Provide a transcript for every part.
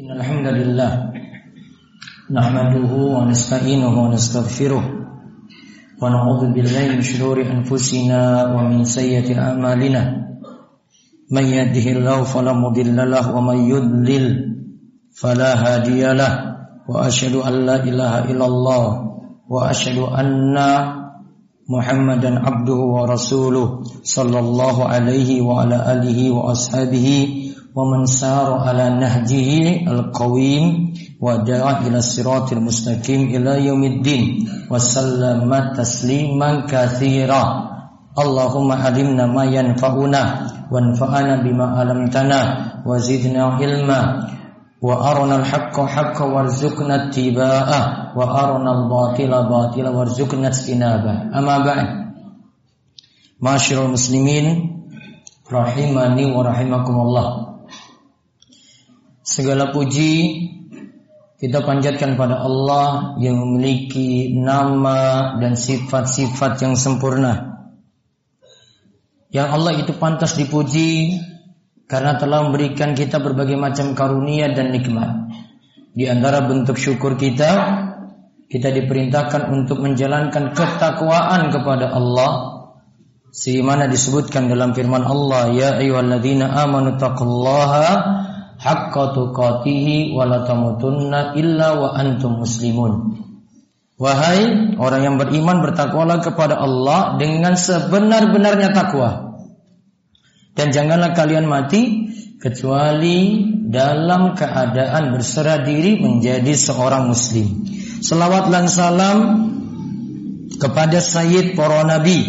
إن الحمد لله نحمده ونستعينه ونستغفره ونعوذ بالله من شرور أنفسنا ومن سيئة أعمالنا. من يهده الله فلا مضل له ومن يضلل فلا هادي له. وأشهد أن لا إله إلا الله وأشهد أن محمدا عبده ورسوله صلى الله عليه وعلى آله وأصحابه ومن سار على نهجه القويم ودعا إلى الصراط المستقيم إلى يوم الدين وسلم تسليما كثيرا اللهم علمنا ما ينفعنا وانفعنا بما علمتنا وزدنا علما وأرنا الحق حقا وارزقنا اتباعه وأرنا الباطل باطلا وارزقنا اجتنابه أما بعد معاشر المسلمين رحمني ورحمكم الله Segala puji kita panjatkan pada Allah yang memiliki nama dan sifat-sifat yang sempurna. Yang Allah itu pantas dipuji karena telah memberikan kita berbagai macam karunia dan nikmat. Di antara bentuk syukur kita, kita diperintahkan untuk menjalankan ketakwaan kepada Allah. Sebagaimana disebutkan dalam firman Allah, Ya ayyuhalladzina amanu taqullaha haqqa tuqatihi wa la tamutunna illa wa antum muslimun. Wahai orang yang beriman bertakwalah kepada Allah dengan sebenar-benarnya takwa. Dan janganlah kalian mati kecuali dalam keadaan berserah diri menjadi seorang muslim. Selawat dan salam kepada Sayyid para nabi,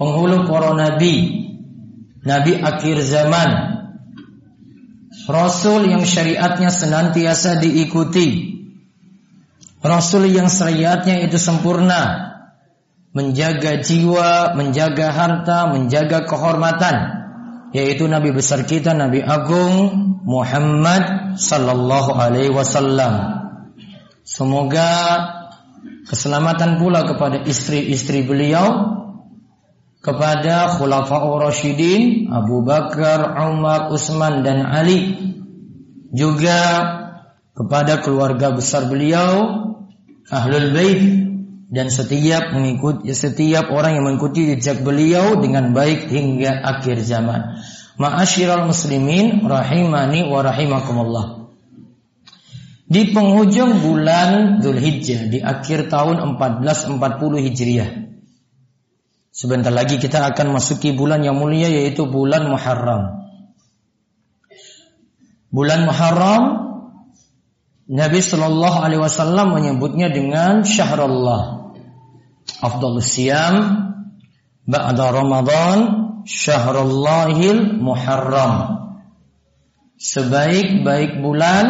penghulu para nabi, nabi akhir zaman, Rasul yang syariatnya senantiasa diikuti. Rasul yang syariatnya itu sempurna. Menjaga jiwa, menjaga harta, menjaga kehormatan. Yaitu Nabi besar kita, Nabi Agung Muhammad Sallallahu Alaihi Wasallam. Semoga keselamatan pula kepada istri-istri beliau kepada Khulafaur Rasyidin Abu Bakar, Umar, Utsman dan Ali juga kepada keluarga besar beliau Ahlul Bait dan setiap mengikuti setiap orang yang mengikuti jejak beliau dengan baik hingga akhir zaman. Ma'asyiral muslimin rahimani wa rahimakumullah. Di penghujung bulan Zulhijjah di akhir tahun 1440 Hijriah Sebentar lagi kita akan masuki bulan yang mulia yaitu bulan Muharram. Bulan Muharram Nabi Shallallahu Alaihi Wasallam menyebutnya dengan Syahrullah. Afdalus Siyam Ba'da Ramadan Syahrullahil Muharram. Sebaik-baik bulan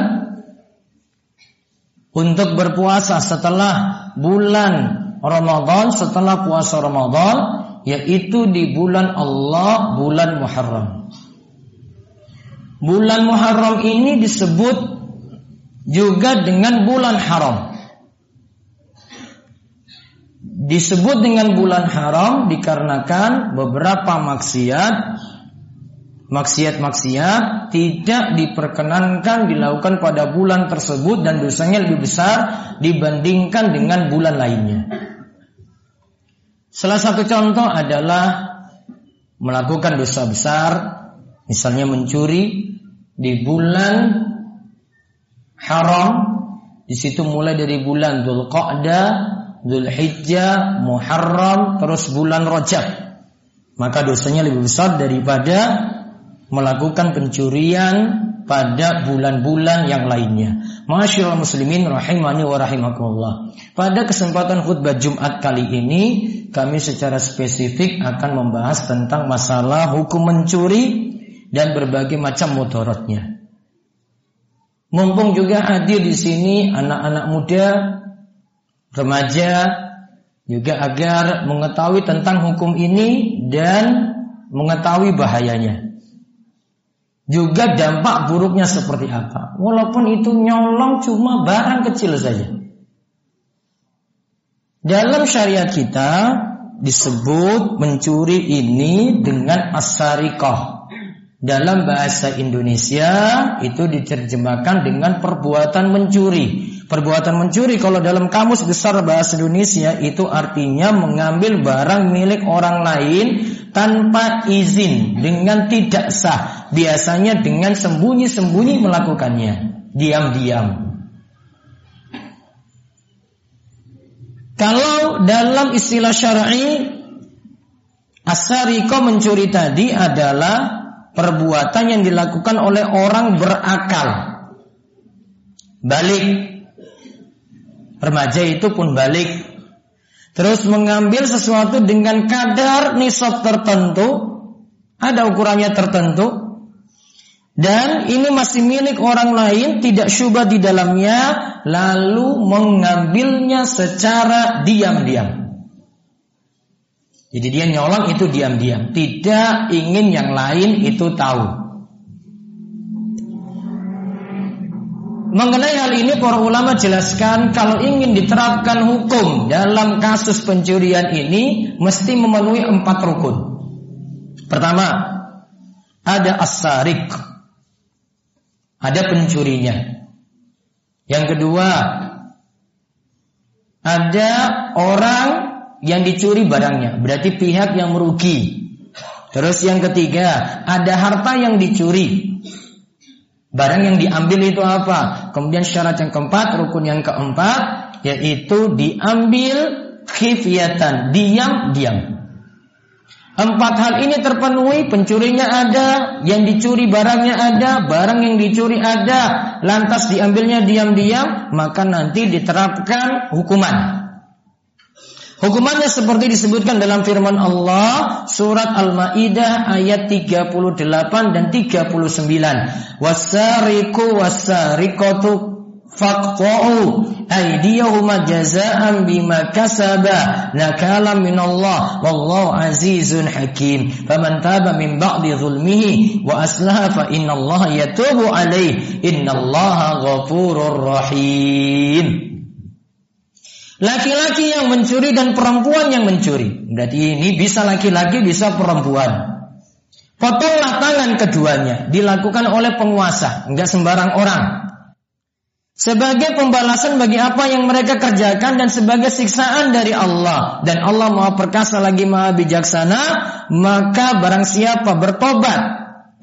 untuk berpuasa setelah bulan Ramadan setelah puasa Ramadan yaitu di bulan Allah bulan Muharram. Bulan Muharram ini disebut juga dengan bulan haram. Disebut dengan bulan haram dikarenakan beberapa maksiat maksiat-maksiat tidak diperkenankan dilakukan pada bulan tersebut dan dosanya lebih besar dibandingkan dengan bulan lainnya. Salah satu contoh adalah melakukan dosa besar, misalnya mencuri di bulan haram. Di situ mulai dari bulan Dzulqa'dah, Dzulhijjah, Muharram, terus bulan Rajab. Maka dosanya lebih besar daripada melakukan pencurian pada bulan-bulan yang lainnya. Masyaallah muslimin rahimani wa rahimakumullah. Pada kesempatan khutbah Jumat kali ini kami secara spesifik akan membahas tentang masalah hukum mencuri dan berbagai macam mudaratnya. Mumpung juga hadir di sini anak-anak muda, remaja juga agar mengetahui tentang hukum ini dan mengetahui bahayanya. Juga dampak buruknya seperti apa. Walaupun itu nyolong cuma barang kecil saja. Dalam syariat kita disebut mencuri ini dengan asarikoh. dalam bahasa Indonesia itu diterjemahkan dengan perbuatan mencuri. Perbuatan mencuri kalau dalam kamus besar bahasa Indonesia itu artinya mengambil barang milik orang lain tanpa izin dengan tidak sah. Biasanya dengan sembunyi-sembunyi melakukannya, diam-diam. Kalau dalam istilah syar'i asariko mencuri tadi adalah perbuatan yang dilakukan oleh orang berakal. Balik. Remaja itu pun balik. Terus mengambil sesuatu dengan kadar nisab tertentu. Ada ukurannya tertentu. Dan ini masih milik orang lain, tidak syubah di dalamnya, lalu mengambilnya secara diam-diam. Jadi dia nyolong itu diam-diam, tidak ingin yang lain itu tahu. Mengenai hal ini para ulama jelaskan kalau ingin diterapkan hukum dalam kasus pencurian ini mesti memenuhi empat rukun. Pertama, ada asarik, ada pencurinya. Yang kedua, ada orang yang dicuri barangnya, berarti pihak yang merugi. Terus yang ketiga, ada harta yang dicuri. Barang yang diambil itu apa? Kemudian syarat yang keempat, rukun yang keempat, yaitu diambil khifyatan, diam-diam. Empat hal ini terpenuhi, pencurinya ada, yang dicuri barangnya ada, barang yang dicuri ada, lantas diambilnya diam-diam, maka nanti diterapkan hukuman. Hukumannya seperti disebutkan dalam firman Allah surat Al-Maidah ayat 38 dan 39. Wasariku wasariqatu faqta'u aydiyahuma jazaan bima kasaba nakala min Allah wallahu azizun hakim faman taba min ba'di zulmihi wa aslaha fa inna Allah yatubu alaih Allah ghafurur rahim Laki-laki yang mencuri dan perempuan yang mencuri. Berarti ini bisa laki-laki, bisa perempuan. Potonglah tangan keduanya. Dilakukan oleh penguasa. Enggak sembarang orang. Sebagai pembalasan bagi apa yang mereka kerjakan dan sebagai siksaan dari Allah. Dan Allah maha perkasa lagi maha bijaksana. Maka barang siapa bertobat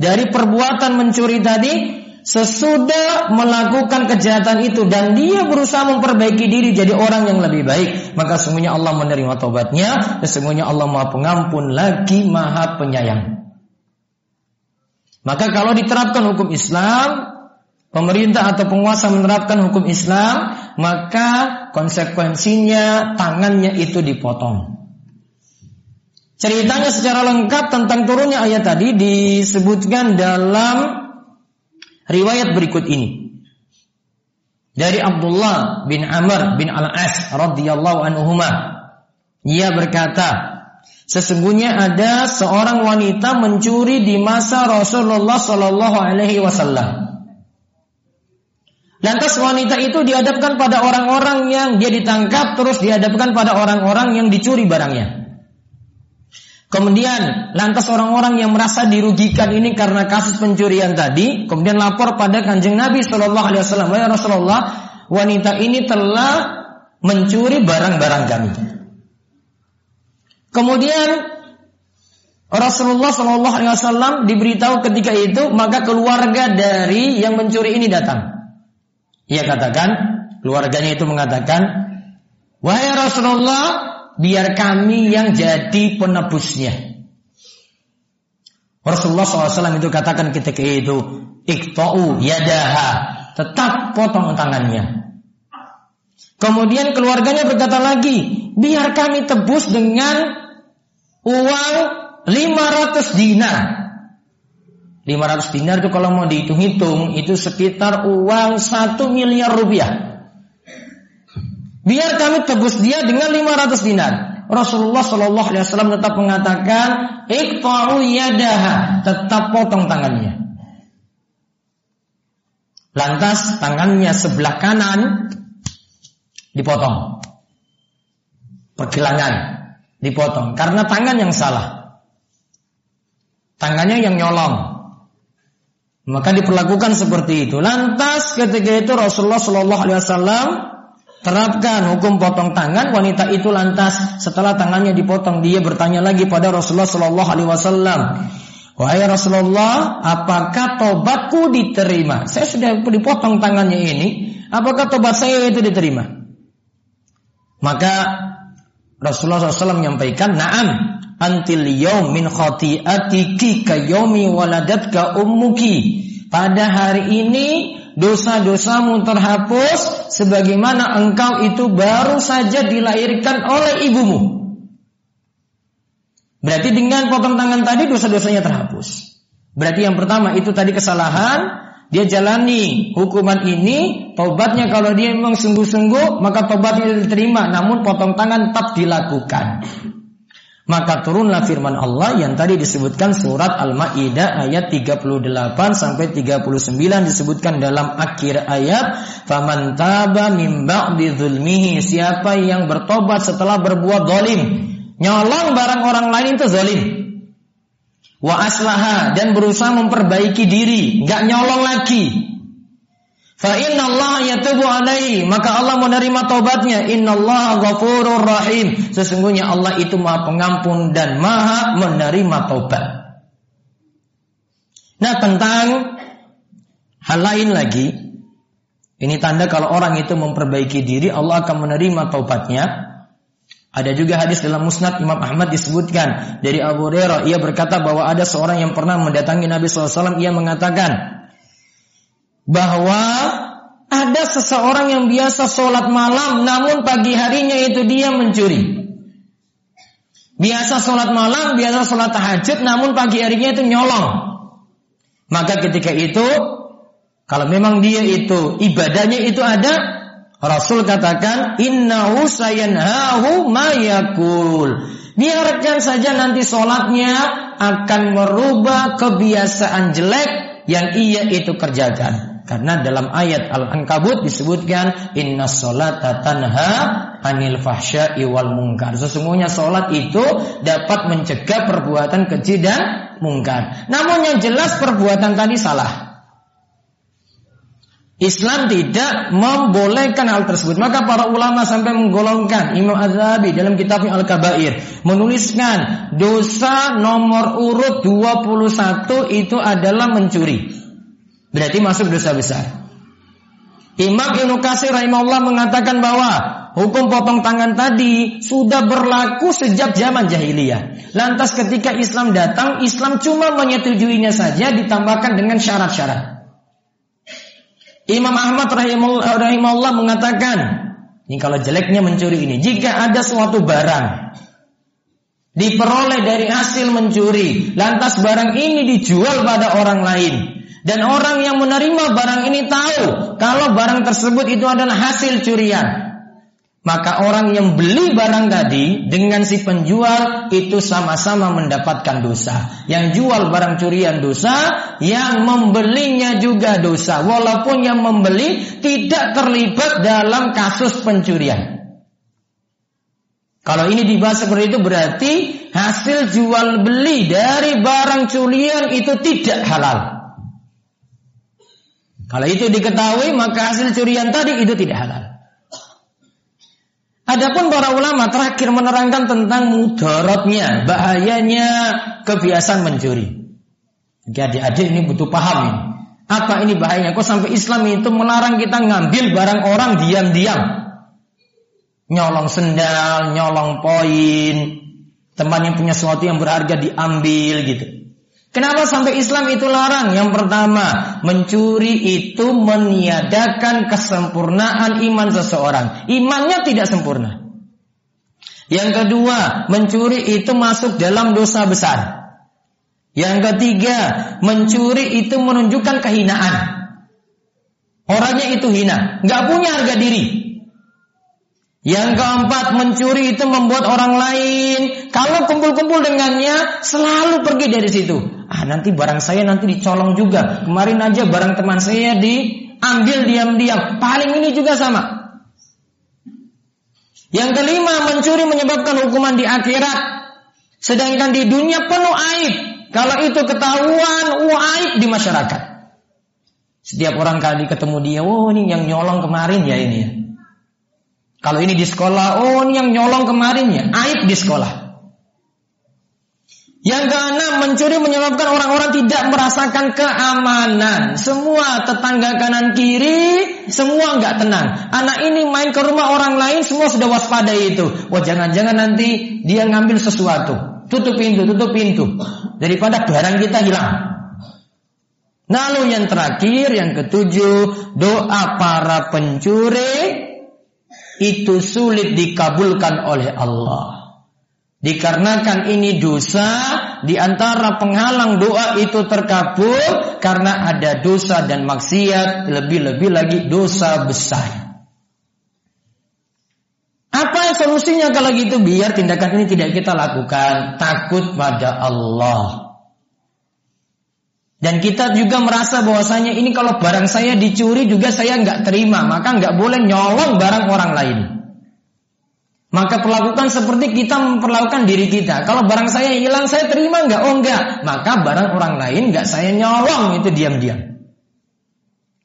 dari perbuatan mencuri tadi sesudah melakukan kejahatan itu dan dia berusaha memperbaiki diri jadi orang yang lebih baik, maka semuanya Allah menerima tobatnya dan semuanya Allah Maha Pengampun lagi Maha Penyayang. Maka kalau diterapkan hukum Islam, pemerintah atau penguasa menerapkan hukum Islam, maka konsekuensinya tangannya itu dipotong. Ceritanya secara lengkap tentang turunnya ayat tadi disebutkan dalam riwayat berikut ini. Dari Abdullah bin Amr bin Al-As radhiyallahu anhuma. Ia berkata, sesungguhnya ada seorang wanita mencuri di masa Rasulullah Shallallahu alaihi wasallam. Lantas wanita itu dihadapkan pada orang-orang yang dia ditangkap terus dihadapkan pada orang-orang yang dicuri barangnya. Kemudian lantas orang-orang yang merasa dirugikan ini karena kasus pencurian tadi, kemudian lapor pada kanjeng Nabi Shallallahu Alaihi Wasallam, ya Rasulullah, wanita ini telah mencuri barang-barang kami. Kemudian Rasulullah Shallallahu Alaihi Wasallam diberitahu ketika itu, maka keluarga dari yang mencuri ini datang. Ia katakan, keluarganya itu mengatakan, wahai Rasulullah, biar kami yang jadi penebusnya. Rasulullah SAW itu katakan ketika itu, iktau yadaha, tetap potong tangannya. Kemudian keluarganya berkata lagi, biar kami tebus dengan uang 500 dinar. 500 dinar itu kalau mau dihitung-hitung itu sekitar uang 1 miliar rupiah. Biar kami tebus dia dengan 500 dinar. Rasulullah Shallallahu Alaihi Wasallam tetap mengatakan, "Iqta'u yadaha," tetap potong tangannya. Lantas tangannya sebelah kanan dipotong. Pergelangan dipotong karena tangan yang salah. Tangannya yang nyolong. Maka diperlakukan seperti itu. Lantas ketika itu Rasulullah Shallallahu Alaihi Wasallam terapkan hukum potong tangan wanita itu lantas setelah tangannya dipotong dia bertanya lagi pada Rasulullah Shallallahu Alaihi Wasallam Wahai Rasulullah, apakah tobatku diterima? Saya sudah dipotong tangannya ini, apakah tobat saya itu diterima? Maka Rasulullah SAW menyampaikan, Naam, antil yaum min khati'atiki ka yaumi waladatka ummuki. Pada hari ini dosa-dosamu terhapus sebagaimana engkau itu baru saja dilahirkan oleh ibumu. Berarti dengan potong tangan tadi dosa-dosanya terhapus. Berarti yang pertama itu tadi kesalahan, dia jalani hukuman ini, tobatnya kalau dia memang sungguh-sungguh, maka tobatnya diterima, namun potong tangan tetap dilakukan. Maka turunlah firman Allah yang tadi disebutkan surat Al-Maidah ayat 38 sampai 39 disebutkan dalam akhir ayat faman taba mim ba'di zulmihi siapa yang bertobat setelah berbuat zalim nyolong barang orang lain itu zalim. Wa aslaha dan berusaha memperbaiki diri nggak nyolong lagi Fa inna Allah yatubu alaihi, maka Allah menerima taubatnya. Inna Allah ghafurur rahim. Sesungguhnya Allah itu Maha Pengampun dan Maha menerima taubat. Nah, tentang hal lain lagi, ini tanda kalau orang itu memperbaiki diri, Allah akan menerima taubatnya. Ada juga hadis dalam Musnad Imam Ahmad disebutkan dari Abu Hurairah ia berkata bahwa ada seorang yang pernah mendatangi Nabi SAW ia mengatakan bahwa ada seseorang yang biasa sholat malam namun pagi harinya itu dia mencuri. Biasa sholat malam, biasa sholat tahajud namun pagi harinya itu nyolong. Maka ketika itu kalau memang dia itu ibadahnya itu ada Rasul katakan innahu sayanhahu mayakul. Biarkan saja nanti sholatnya akan merubah kebiasaan jelek yang ia itu kerjakan. Karena dalam ayat Al-Ankabut disebutkan inna sholata tanha anil fahsya'i wal mungkar. Sesungguhnya sholat itu dapat mencegah perbuatan keji dan mungkar. Namun yang jelas perbuatan tadi salah. Islam tidak membolehkan hal tersebut. Maka para ulama sampai menggolongkan Imam Azhabi dalam kitabnya Al-Kabair menuliskan dosa nomor urut 21 itu adalah mencuri. Berarti masuk dosa besar. Imam Ibnu Katsir rahimahullah mengatakan bahwa hukum potong tangan tadi sudah berlaku sejak zaman jahiliyah. Lantas ketika Islam datang, Islam cuma menyetujuinya saja ditambahkan dengan syarat-syarat. Imam Ahmad rahimahullah mengatakan, ini kalau jeleknya mencuri ini, jika ada suatu barang diperoleh dari hasil mencuri, lantas barang ini dijual pada orang lain, dan orang yang menerima barang ini tahu kalau barang tersebut itu adalah hasil curian. Maka orang yang beli barang tadi dengan si penjual itu sama-sama mendapatkan dosa. Yang jual barang curian dosa, yang membelinya juga dosa. Walaupun yang membeli tidak terlibat dalam kasus pencurian. Kalau ini dibahas seperti itu berarti hasil jual beli dari barang curian itu tidak halal. Kalau itu diketahui maka hasil curian tadi itu tidak halal. Adapun para ulama terakhir menerangkan tentang mudaratnya, bahayanya kebiasaan mencuri. Jadi adik-adik ini butuh paham ini. Apa ini bahayanya? Kok sampai Islam itu melarang kita ngambil barang orang diam-diam? Nyolong sendal, nyolong poin, teman yang punya sesuatu yang berharga diambil gitu. Kenapa sampai Islam itu larang? Yang pertama, mencuri itu meniadakan kesempurnaan iman seseorang. Imannya tidak sempurna. Yang kedua, mencuri itu masuk dalam dosa besar. Yang ketiga, mencuri itu menunjukkan kehinaan. Orangnya itu hina, nggak punya harga diri. Yang keempat, mencuri itu membuat orang lain kalau kumpul-kumpul dengannya selalu pergi dari situ. Ah, nanti barang saya nanti dicolong juga. Kemarin aja barang teman saya diambil diam-diam. Paling ini juga sama. Yang kelima, mencuri menyebabkan hukuman di akhirat. Sedangkan di dunia penuh aib. Kalau itu ketahuan, aib di masyarakat. Setiap orang kali ketemu dia, oh ini yang nyolong kemarin ya ini ya. Kalau ini di sekolah, oh ini yang nyolong kemarin ya, aib di sekolah. Yang keenam, mencuri menyebabkan orang-orang tidak merasakan keamanan. Semua tetangga kanan kiri, semua nggak tenang. Anak ini main ke rumah orang lain, semua sudah waspada itu. Wah jangan-jangan nanti dia ngambil sesuatu. Tutup pintu, tutup pintu. Daripada barang kita hilang. Lalu yang terakhir, yang ketujuh, doa para pencuri itu sulit dikabulkan oleh Allah. Dikarenakan ini dosa di antara penghalang doa itu terkabul karena ada dosa dan maksiat lebih-lebih lagi dosa besar. Apa solusinya kalau gitu biar tindakan ini tidak kita lakukan takut pada Allah. Dan kita juga merasa bahwasanya ini kalau barang saya dicuri juga saya nggak terima maka nggak boleh nyolong barang orang lain. Maka perlakukan seperti kita memperlakukan diri kita. Kalau barang saya hilang, saya terima nggak? Oh enggak. Maka barang orang lain nggak saya nyolong itu diam-diam.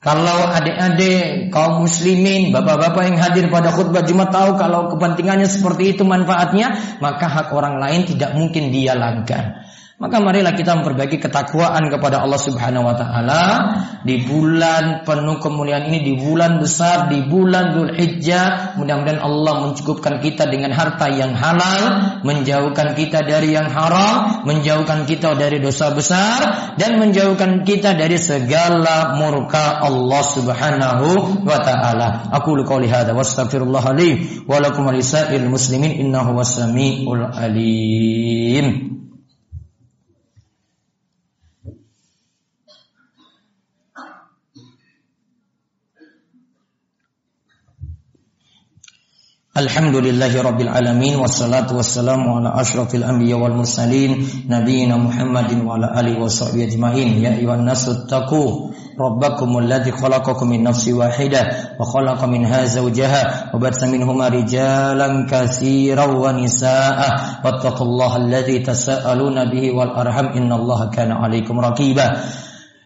Kalau adik-adik kaum muslimin, bapak-bapak yang hadir pada khutbah Jumat tahu kalau kepentingannya seperti itu manfaatnya, maka hak orang lain tidak mungkin dia langgar. Maka marilah kita memperbaiki ketakwaan kepada Allah Subhanahu wa taala di bulan penuh kemuliaan ini di bulan besar di bulan Dzulhijjah. Mudah-mudahan Allah mencukupkan kita dengan harta yang halal, menjauhkan kita dari yang haram, menjauhkan kita dari dosa besar dan menjauhkan kita dari segala murka Allah Subhanahu wa taala. Aku qouli hadza wastaghfirullah li wa lakum muslimin innahu wasamiul alim. Alhamdulillahi Rabbil Alamin Wassalatu wassalamu ala ashrafil anbiya wal mursalin Nabiina Muhammadin wa ala alihi wa sahbihi ajma'in Ya ayuhan nasu taku Rabbakum alladhi khalaqakum min nafsi wahidah Wa khalaqa minha zawjaha Wa batsa minhuma rijalan kathiran wa nisa'a Wattaqullaha alladhi tasa'aluna bihi wal arham Inna allaha kana alaikum raqibah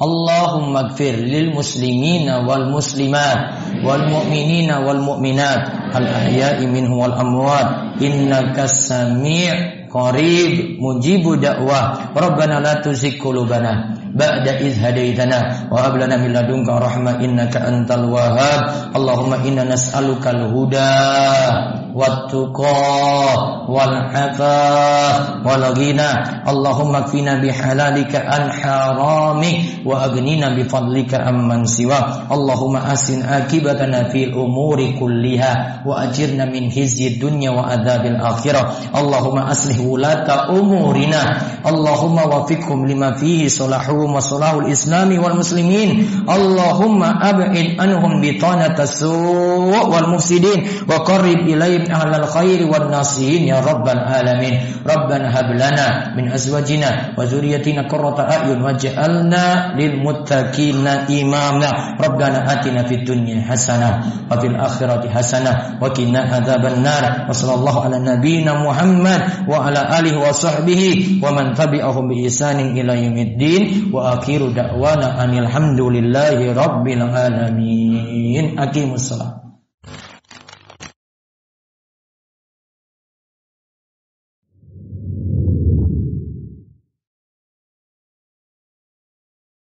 اللهم اغفر للمسلمين والمسلمات والمؤمنين والمؤمنات الأحياء منهم والأموات إنك السميع قريب مجيب دعوة ربنا لا تزغ قلوبنا ba'da iz hadaitana wa hab lana min ladunka rahmah innaka antal wahhab. Allahumma inna nas'alukal huda wat tuqa wal afa wal ghina Allahumma kfina bi halalika an wa aghnina bi fadlika amman siwa. Allahumma asin akibatana fil umuri wa ajirna min hizyi dunya wa adzabil akhirah. Allahumma umurina. Allahumma lima fihi صلاحهم وصلاح الاسلام والمسلمين اللهم ابعد عنهم بطانه السوء والمفسدين وقرب اليهم وأكرم أهل الخير والناصحين يا رب العالمين ربنا هب لنا من أزواجنا وذريتنا قرة أعين واجعلنا للمتقين إماما ربنا آتنا في الدنيا حسنة وفي الآخرة حسنة وقنا عذاب النار وصلى الله على نبينا محمد وعلى آله وصحبه ومن تبعهم بإحسان إلى يوم الدين wa akhiru da'wana anil hamdulillahi rabbil alamin. Aqimussalam